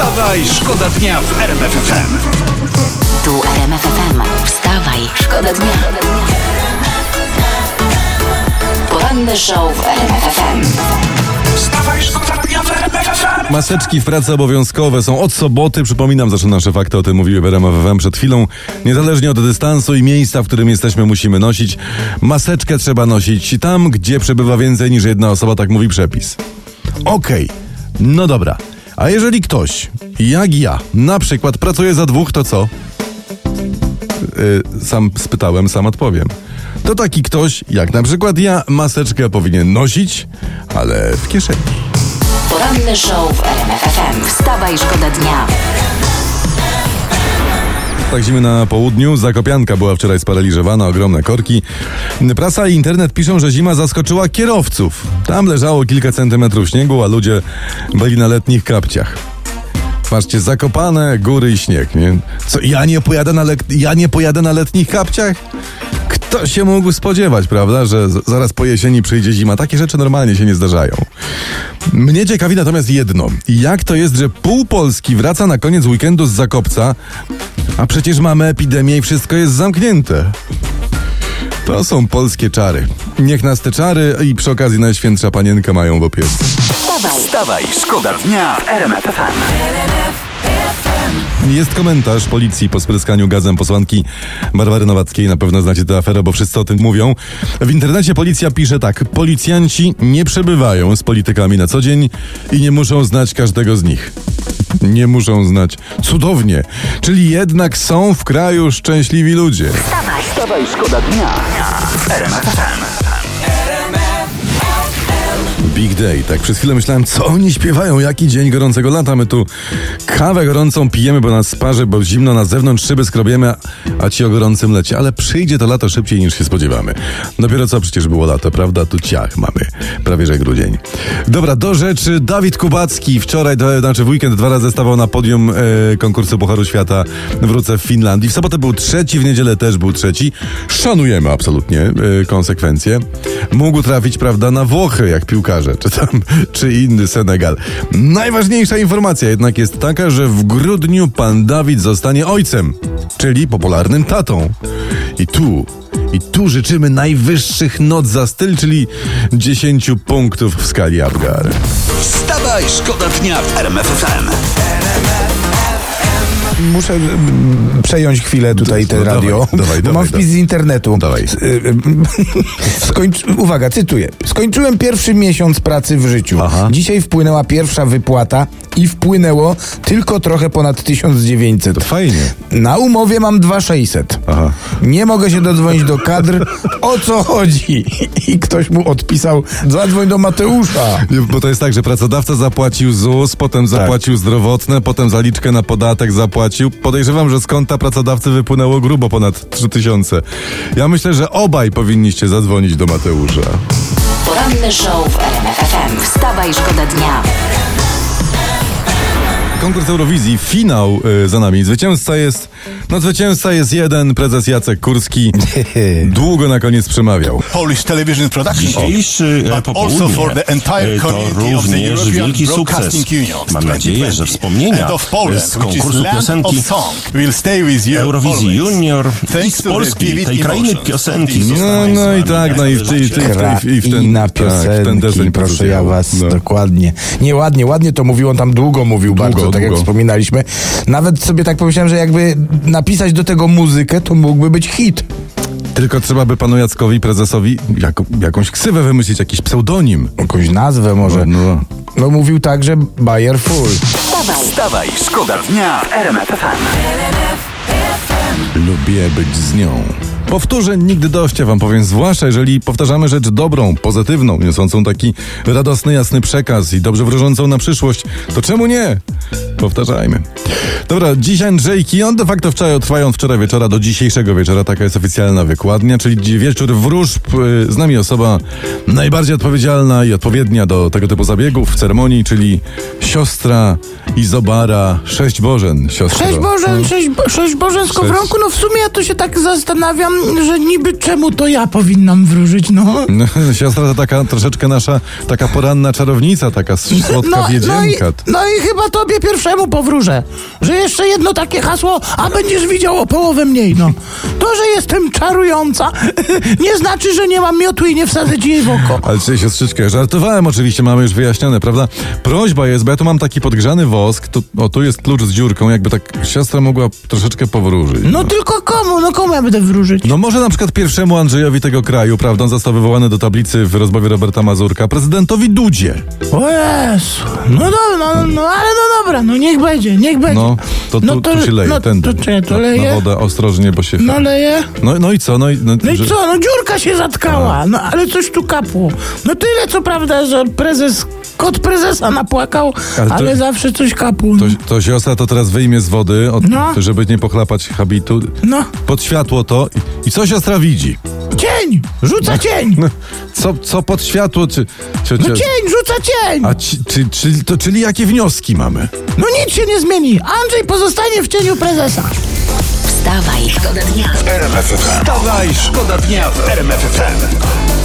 Wstawaj, szkoda dnia w RMF FM. Tu RMF FM. Wstawaj, szkoda dnia. Poranny show w RMF FM. Wstawaj, szkoda dnia w RMF FM. Maseczki w pracy obowiązkowe są od soboty. Przypominam, zresztą nasze fakty o tym mówiły w RMF FM przed chwilą. Niezależnie od dystansu i miejsca, w którym jesteśmy, musimy nosić. Maseczkę trzeba nosić tam, gdzie przebywa więcej niż jedna osoba, tak mówi przepis. Okej, no dobra. A jeżeli ktoś, jak ja, na przykład pracuje za dwóch, to co? Y, sam spytałem, sam odpowiem. To taki ktoś, jak na przykład ja, maseczkę powinien nosić, ale w kieszeni. Poranny show w RMF FM. Wstawaj, szkoda dnia. Tak zimy na południu. Zakopianka była wczoraj sparaliżowana, ogromne korki. Prasa i internet piszą, że zima zaskoczyła kierowców. Tam leżało kilka centymetrów śniegu, a ludzie byli na letnich kapciach. Patrzcie, zakopane góry i śnieg, nie? Co, ja nie pojadę na, le- ja nie pojadę na letnich kapciach? Kto się mógł spodziewać, prawda, że zaraz po jesieni przyjdzie zima? Takie rzeczy normalnie się nie zdarzają. Mnie ciekawi natomiast jedno. Jak to jest, że pół Polski wraca na koniec weekendu z Zakopca, a przecież mamy epidemię i wszystko jest zamknięte? To są polskie czary. Niech nas te czary i przy okazji Najświętsza Panienka mają w opiece. Wstawaj, Wstawaj, szkoda dnia w RMF. Jest komentarz policji po spryskaniu gazem posłanki Barbary Nowackiej. Na pewno znacie tę aferę, bo wszyscy o tym mówią. W internecie policja pisze tak. Policjanci nie przebywają z politykami na co dzień i nie muszą znać każdego z nich. Nie muszą znać. Cudownie. Czyli jednak są w kraju szczęśliwi ludzie. Wstawaj, szkoda dnia. Big Day. Tak przez chwilę myślałem, co oni śpiewają, jaki dzień gorącego lata. My tu kawę gorącą pijemy, bo nas sparzy, bo zimno na zewnątrz, szyby skrobiemy, a ci o gorącym lecie. Ale przyjdzie to lato szybciej niż się spodziewamy. Dopiero co przecież było lato, prawda? Tu ciach mamy. Prawie że grudzień. Dobra, do rzeczy. Dawid Kubacki wczoraj, to znaczy w weekend dwa razy stawał na podium e, konkursu Pucharu Świata Wrócę w Finlandii. W sobotę był trzeci, w niedzielę też był trzeci. Szanujemy absolutnie e, konsekwencje. Mógł trafić, prawda, na Włochy, jak piłkarze, czy tam, czy inny Senegal. Najważniejsza informacja jednak jest taka, że w grudniu pan Dawid zostanie ojcem, czyli popularnym tatą. I tu, i tu życzymy najwyższych not za styl, czyli 10 punktów w skali Apgar. Wstawaj, szkoda dnia w RMF FM. Muszę mm, przejąć chwilę tutaj te No, dawaj, radio. dawaj, bo dawaj, mam wpis dawaj. z internetu. Dawaj. S- y, y, Skończ... Uwaga, cytuję. Skończyłem pierwszy miesiąc pracy w życiu. Aha. Dzisiaj wpłynęła pierwsza wypłata i wpłynęło tylko trochę ponad 1900. To fajnie. Na umowie mam 2600. Aha. Nie mogę się dodzwonić do kadr. O co chodzi? I ktoś mu odpisał, zadzwoń do Mateusza. Nie, Bo to jest tak, że pracodawca zapłacił ZUS, potem zapłacił zdrowotne, potem zaliczkę na podatek zapłacił. Podejrzewam, że z konta pracodawcy wypłynęło grubo ponad 3000. Ja myślę, że obaj powinniście zadzwonić do Mateusza. poranny show w RMF FM. Wstawaj, szkoda dnia. Konkurs Eurowizji, finał y, za nami. Zwycięzca jest, no zwycięzca jest jeden, prezes Jacek Kurski. Długo na koniec przemawiał. Polish Television Production. Dzisiejszy e, But popołudnie also for the entire e, to community of the również European wielki sukces. Broadcasting Union Mam nadzieję, że 2020. wspomnienia And of Poland, z which is konkursu land piosenki of song, will stay with you Eurowizji always. Junior i Thanks z to the Polski, vivid tej krainy emotions piosenki. No, no i tak, no i w, i, i, i, i, i w ten, Kraina tak, w ten piosenki, deseń proszę ja was, No. dokładnie. Nieładnie, ładnie to mówił, on tam długo mówił bardzo, tak jak wspominaliśmy. Nawet sobie tak pomyślałem, że jakby napisać do tego muzykę, to mógłby być hit. Tylko trzeba by panu Jackowi, prezesowi, jako, jakąś ksywę wymyślić, jakiś pseudonim. Jakąś nazwę może. No, No mówił tak, że Bayer Full. Wstawaj, Wstawaj, szkoda dnia w RMF FM. lubię być z nią. Powtórzeń nigdy dość, wam powiem, zwłaszcza jeżeli powtarzamy rzecz dobrą, pozytywną, niosącą taki radosny, jasny przekaz i dobrze wróżącą na przyszłość, to czemu nie? Powtarzajmy. Dobra, dziś Andrzejki, on de facto wczoraj, trwają od wczoraj wieczora do dzisiejszego wieczora, taka jest oficjalna wykładnia, czyli wieczór wróżb, y, z nami osoba najbardziej odpowiedzialna i odpowiednia do tego typu zabiegów, ceremonii, czyli siostra Izobara Sześć Bożen, siostra. Sześć Bożen, sześć, bo- sześć Bożen z kowronku, no w sumie ja to się tak zastanawiam, że niby czemu to ja powinnam wróżyć, no. No, siostra to taka troszeczkę nasza, taka poranna czarownica, taka słodka No, no, i, no i chyba tobie pierwszemu powróżę, że jeszcze jedno takie hasło, a będziesz widział o połowę mniej, no. To, że jestem czarująca, nie znaczy, że nie mam miotły i nie wsadzę ci jej w oko. Ale czy siostrzyczkę, żartowałem oczywiście, mamy już wyjaśnione, prawda? Prośba jest, bo ja tu mam taki podgrzany wosk, tu, o tu jest klucz z dziurką, jakby tak siostra mogła troszeczkę powróżyć. No tylko komu, no komu ja będę wróżyć? No może na przykład pierwszemu Andrzejowi tego kraju, prawda, on został wywołany do tablicy w rozmowie Roberta Mazurka, prezydentowi Dudzie. O Jezu. No dobra, no, no ale no dobra, no niech będzie, niech będzie. No, to tu, tu się leje, no, ten, to, czy, to na, na leje? wodę ostrożnie, bo się... No leje? No, no i co? No i, no, No i że- co, no dziurka się zatkała, no ale coś tu kapło. No tyle co prawda, że prezes, kot prezesa napłakał, Ale ale, to- zawsze coś kapło. To, to siostra to teraz wyjmie z wody, od, No. żeby nie pochlapać habitu. No, Pod światło to. I, i co siostra widzi? Cień, rzuca cień. No, co, co pod światło? Czy, czy, No czy, cień, rzuca cień. a ci, czy, czy, to, czyli jakie wnioski mamy? No nic się nie zmieni. Andrzej pozostanie w cieniu prezesa. Wstawaj, szkoda dnia. Wstawaj, szkoda dnia w RMF FM.